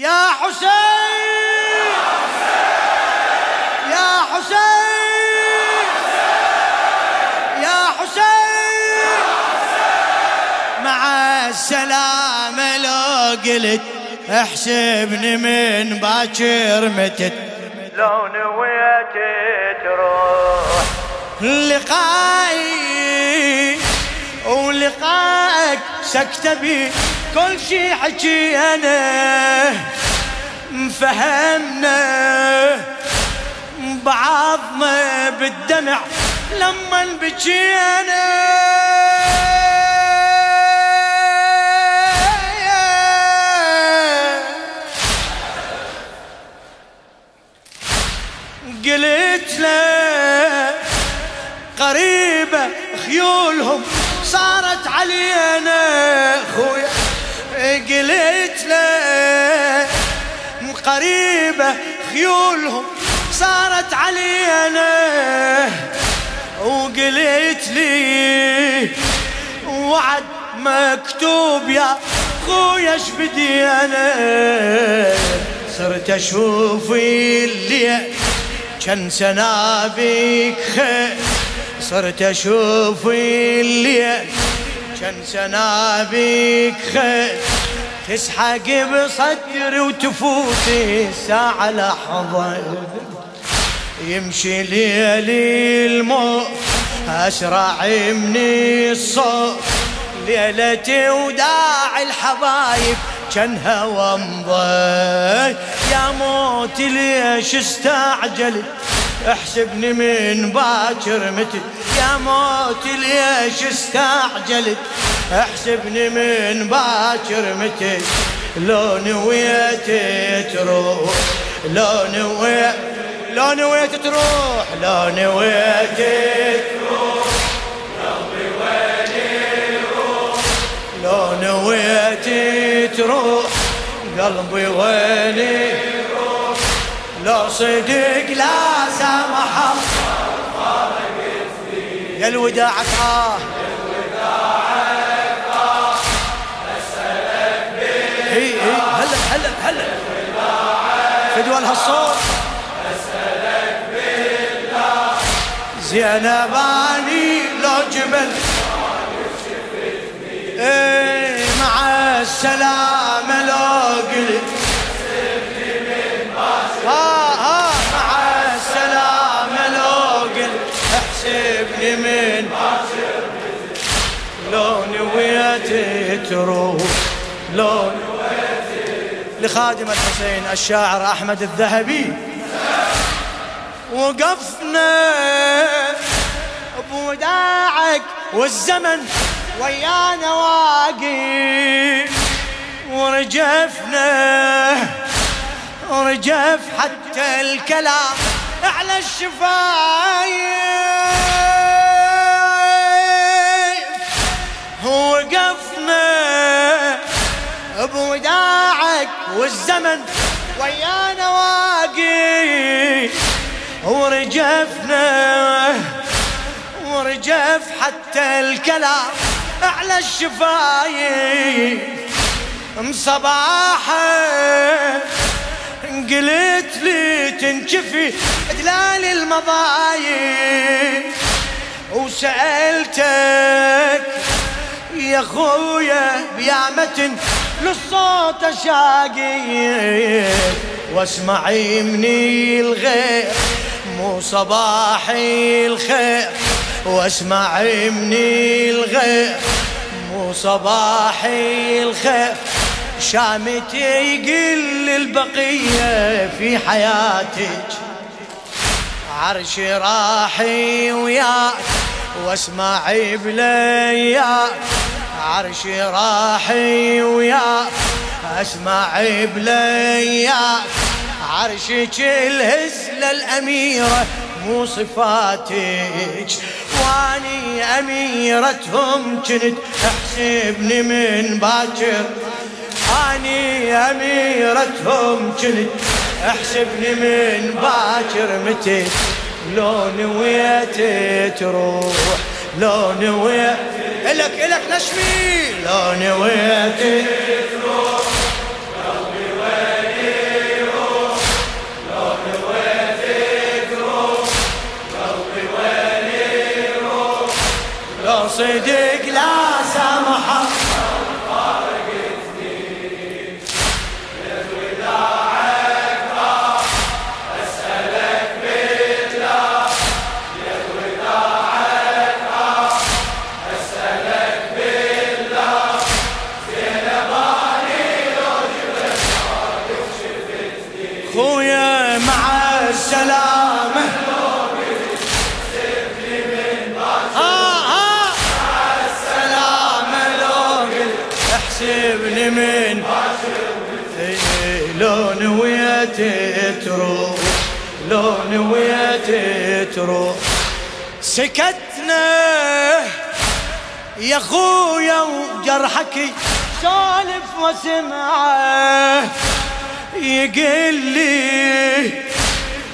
يا حسين! يا حسين! يا حسين! مع السلامة لو قلت احسبني من باكر متت. لو نويت تروح. لقائي ولقائك سكتة بي. كل شي حكينا فهمنا بعضنا بالدمع لما بكينا قلت له قريبة خيولهم صارت علينا خويا قلت له قريبة خيولهم صارت علينا. وقلت لي وعد مكتوب يا خويا إيش بدي أنا؟ صرت أشوف اللي كان سنابك خير صرت أشوف الليل كان سنابك خير تسحق بصدري وتفوتي الساعة لحظة يمشي ليلي الموت أسرع من الصوت. ليلتي وداع الحبايب كان ومضي يا موت ليش استعجلت احسبني من باكر متى يا موت ليش استعجلت احسبني من باكر متى؟ لو نويت تروح لو نويت لو نويت تروح لو نويت تروح لو نويت تروح قلبي ويني لو صدق لا سمح يا الوداع آه فدوى هالصوت زينباني لو جبل إيه مع السلامة لو قلت ها ها مع السلامة لو قلت احسبني من لو نويت تروح لو لخادم الحسين الشاعر أحمد الذهبي. وقفنا بوداعك والزمن ويانا واقف ورجفنا ورجف حتى الكلام على الشفايف والزمن ويانا واقف ورجفنا ورجف حتى الكلام على الشفايف مصباحة قلت لي تنكفي دلال المضايق. وسألتك يا خويا بيامة للصوت شاقي واسمعي مني الغير مو صباحي الخير. واسمعي مني الغير مو صباحي الخير. شامتي يقل البقية في حياتك عرشي راحي وياك واسمعي بلياك. عرشي راحي وياك اسمعي بلياك عرشك الهزلة الأميرة مو صفاتك. واني أميرتهم كنت أحسبني من باكر. اني أميرتهم كنت أحسبني من باكر. متى لو نويت تروح؟ لو نويت الك الك نشمي لو نويت صدق لا احسبني من لو نويت تروح لو نويت تروح سكتنا يا خويا وجرحك سالف وسمعه يقل لي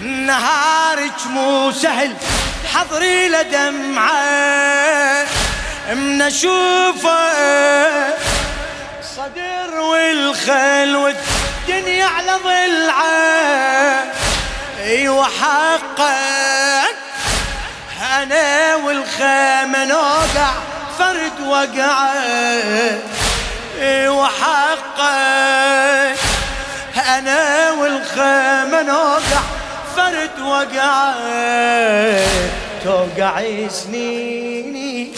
نهارك مو سهل حضري لدمعة من اشوفه صدر والخل والدنيا على ضلعة. أيوه حقك. أنا والخيمه نوقع فرد وقعه أيوه حقك. أنا والخيمة نوقع فرد وقع. توقع سنيني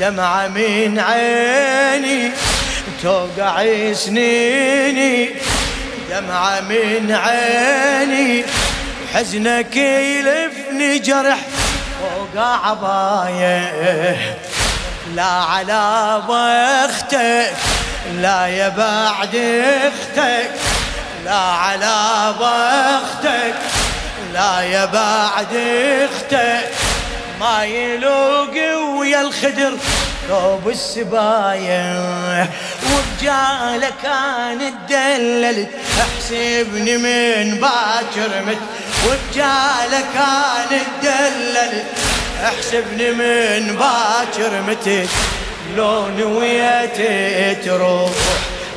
دمعة من عيني. توقع سنيني دمعة من عيني حزنك يلفني جرح فوق عباية. لا على بختك لا يا بعد أختك لا على بختك لا يا بعد أختك. ما يلوق ويا الخدر ثوب السبايا وبجاله كان تدللت احسبني من باكر مت وبجاله كان تدللت احسبني من باكر متت لو نويت تروح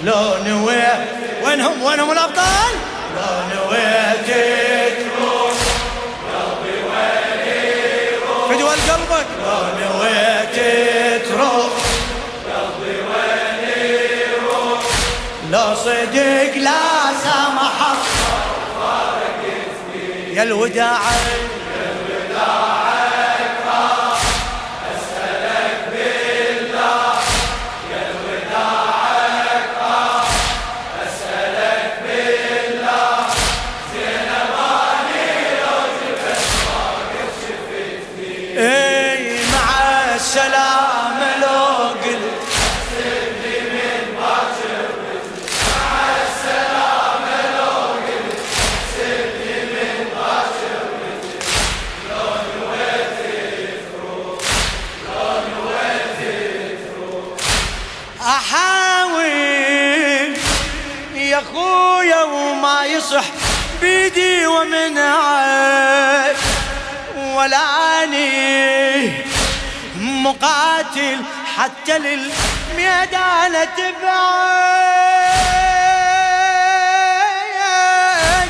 لو نويت وينهم؟ وينهم الأبطال؟ لو صدق لا سامحك يا الوداع يا الوداع. يصح بيدي ومنعك ولاني مقاتل حتى للميدان تبعك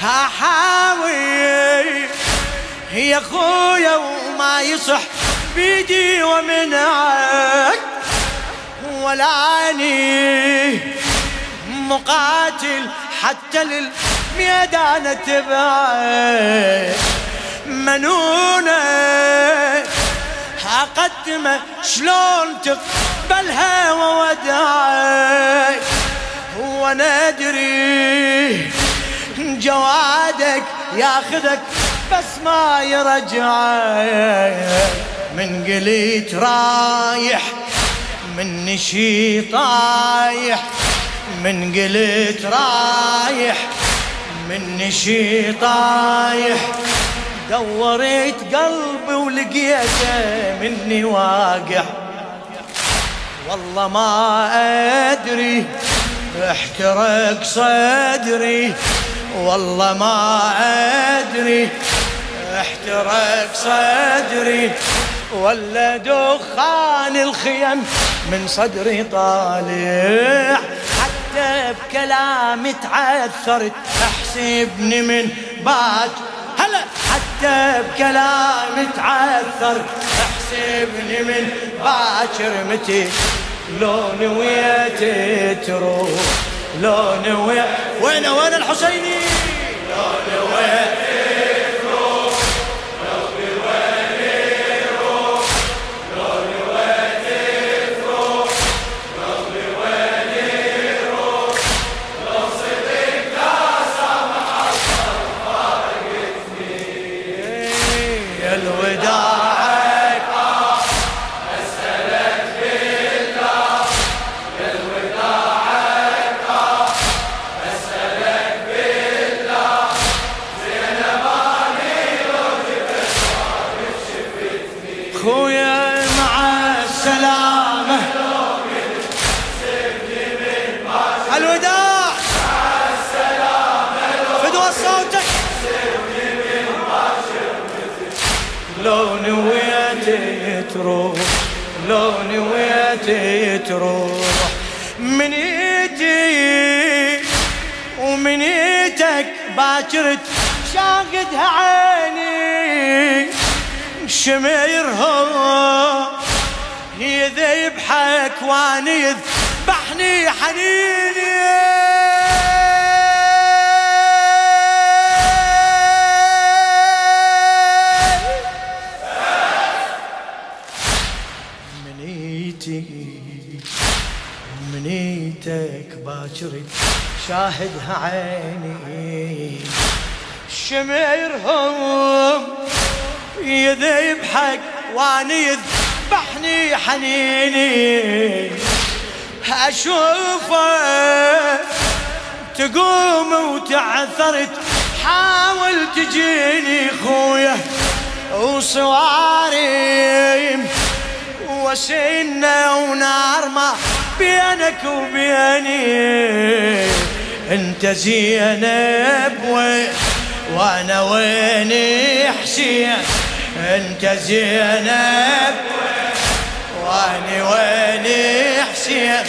هحاول يا أخويا وما يصح بيدي ومنعك ولاني مقاتل حتى للميدان تبعي. منونة أقدمه شلون تقبلها وودعك وأنا ادري جوادك ياخذك بس ما يرجعك من قليت رايح من نشي طايح. من قلت رايح من نشي طايح. دوريت قلبي ولقيته مني واقع. والله ما أدري احترق صدري. والله ما أدري احترق صدري. ولا دخان الخيم من صدري طالع. حتى بكلامي تعثرت أحسبني من باك هلا. حتى بكلامي تعثرت أحسبني من باكر متي لو نويت تروح لو نويت وين وين الحسيني؟ الوداع. لو نويت تروح لو نويت تروح من ايدي ومن إيدك باكرت شاقدها عيني شميرها يذبحك واني يذبحني حنيني. منيتك باكر شاهدها عيني. شميرهم يذبحك واني يذبحني حنيني. أشوفه تقوم وتعثرت حاول تجيني خويا وصواري. وسنة ونار ما بينك وبيني. انت زينب وأنا وين حسين انت زينب وأنا وين حسين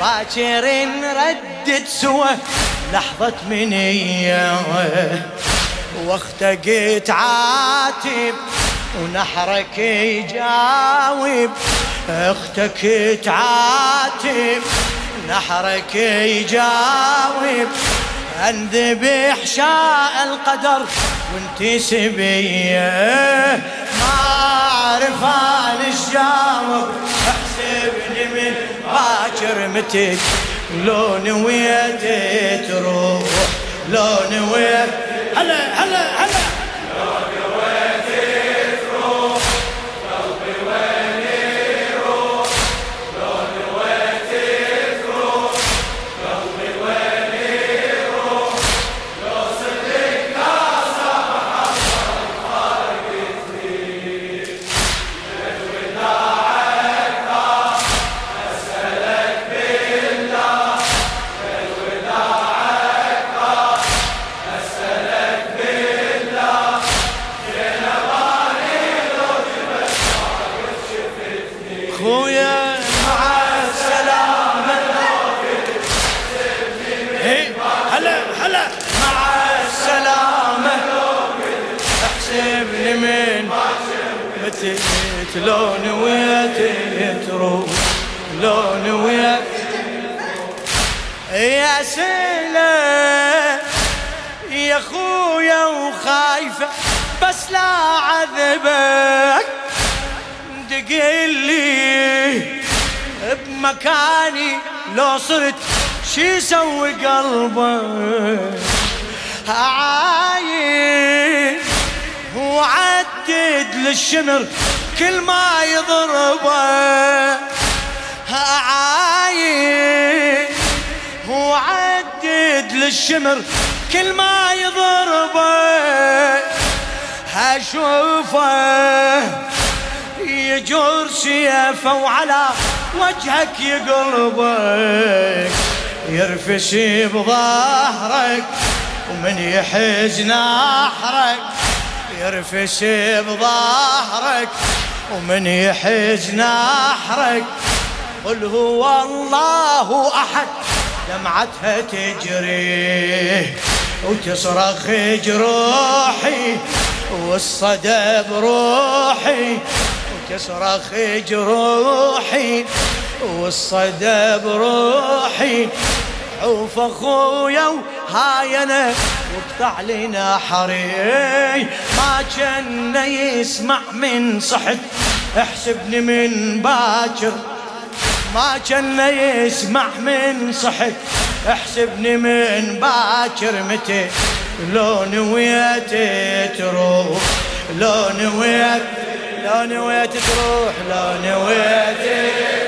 باكر ردت سوا لحظة منية. واختقت عاتب ونحرك يجاوب أختك تعاتب. نحرك يجاوب انذبح شاء القدر. وانت سبية ما اعرف أنا جاوب. احسبني من باكر متك لو نويت تروح لو نويت هلا هلا. لو نويت تروح لو نويت يا سيلة يا خويا وخايفة بس لا عذبك. دقلي بمكاني لو صرت شي يسوي قلبك. عايش وعدد للشمر كل ما يضربه عايد وعدد للشمر. كل ما يضربه هشوفه يجر سيفه وعلى وجهك يقلبك يرفس بظهرك ومن يحز نحرك يرفس بظهرك ومن يحز نحرك قل هو الله أحد دمعتها تجري وتصرخ جروحي والصدى بروحي تصرخ جروحي والصدى بروحي عوف أخويا وهاي أنا وقطع لنا حري ما كان يسمع من صحت احسبني من باكر. ما كان يسمع من صحت احسبني من باكر. متى؟ لو نويت تروح لو نويت لو نويت تروح لو نويت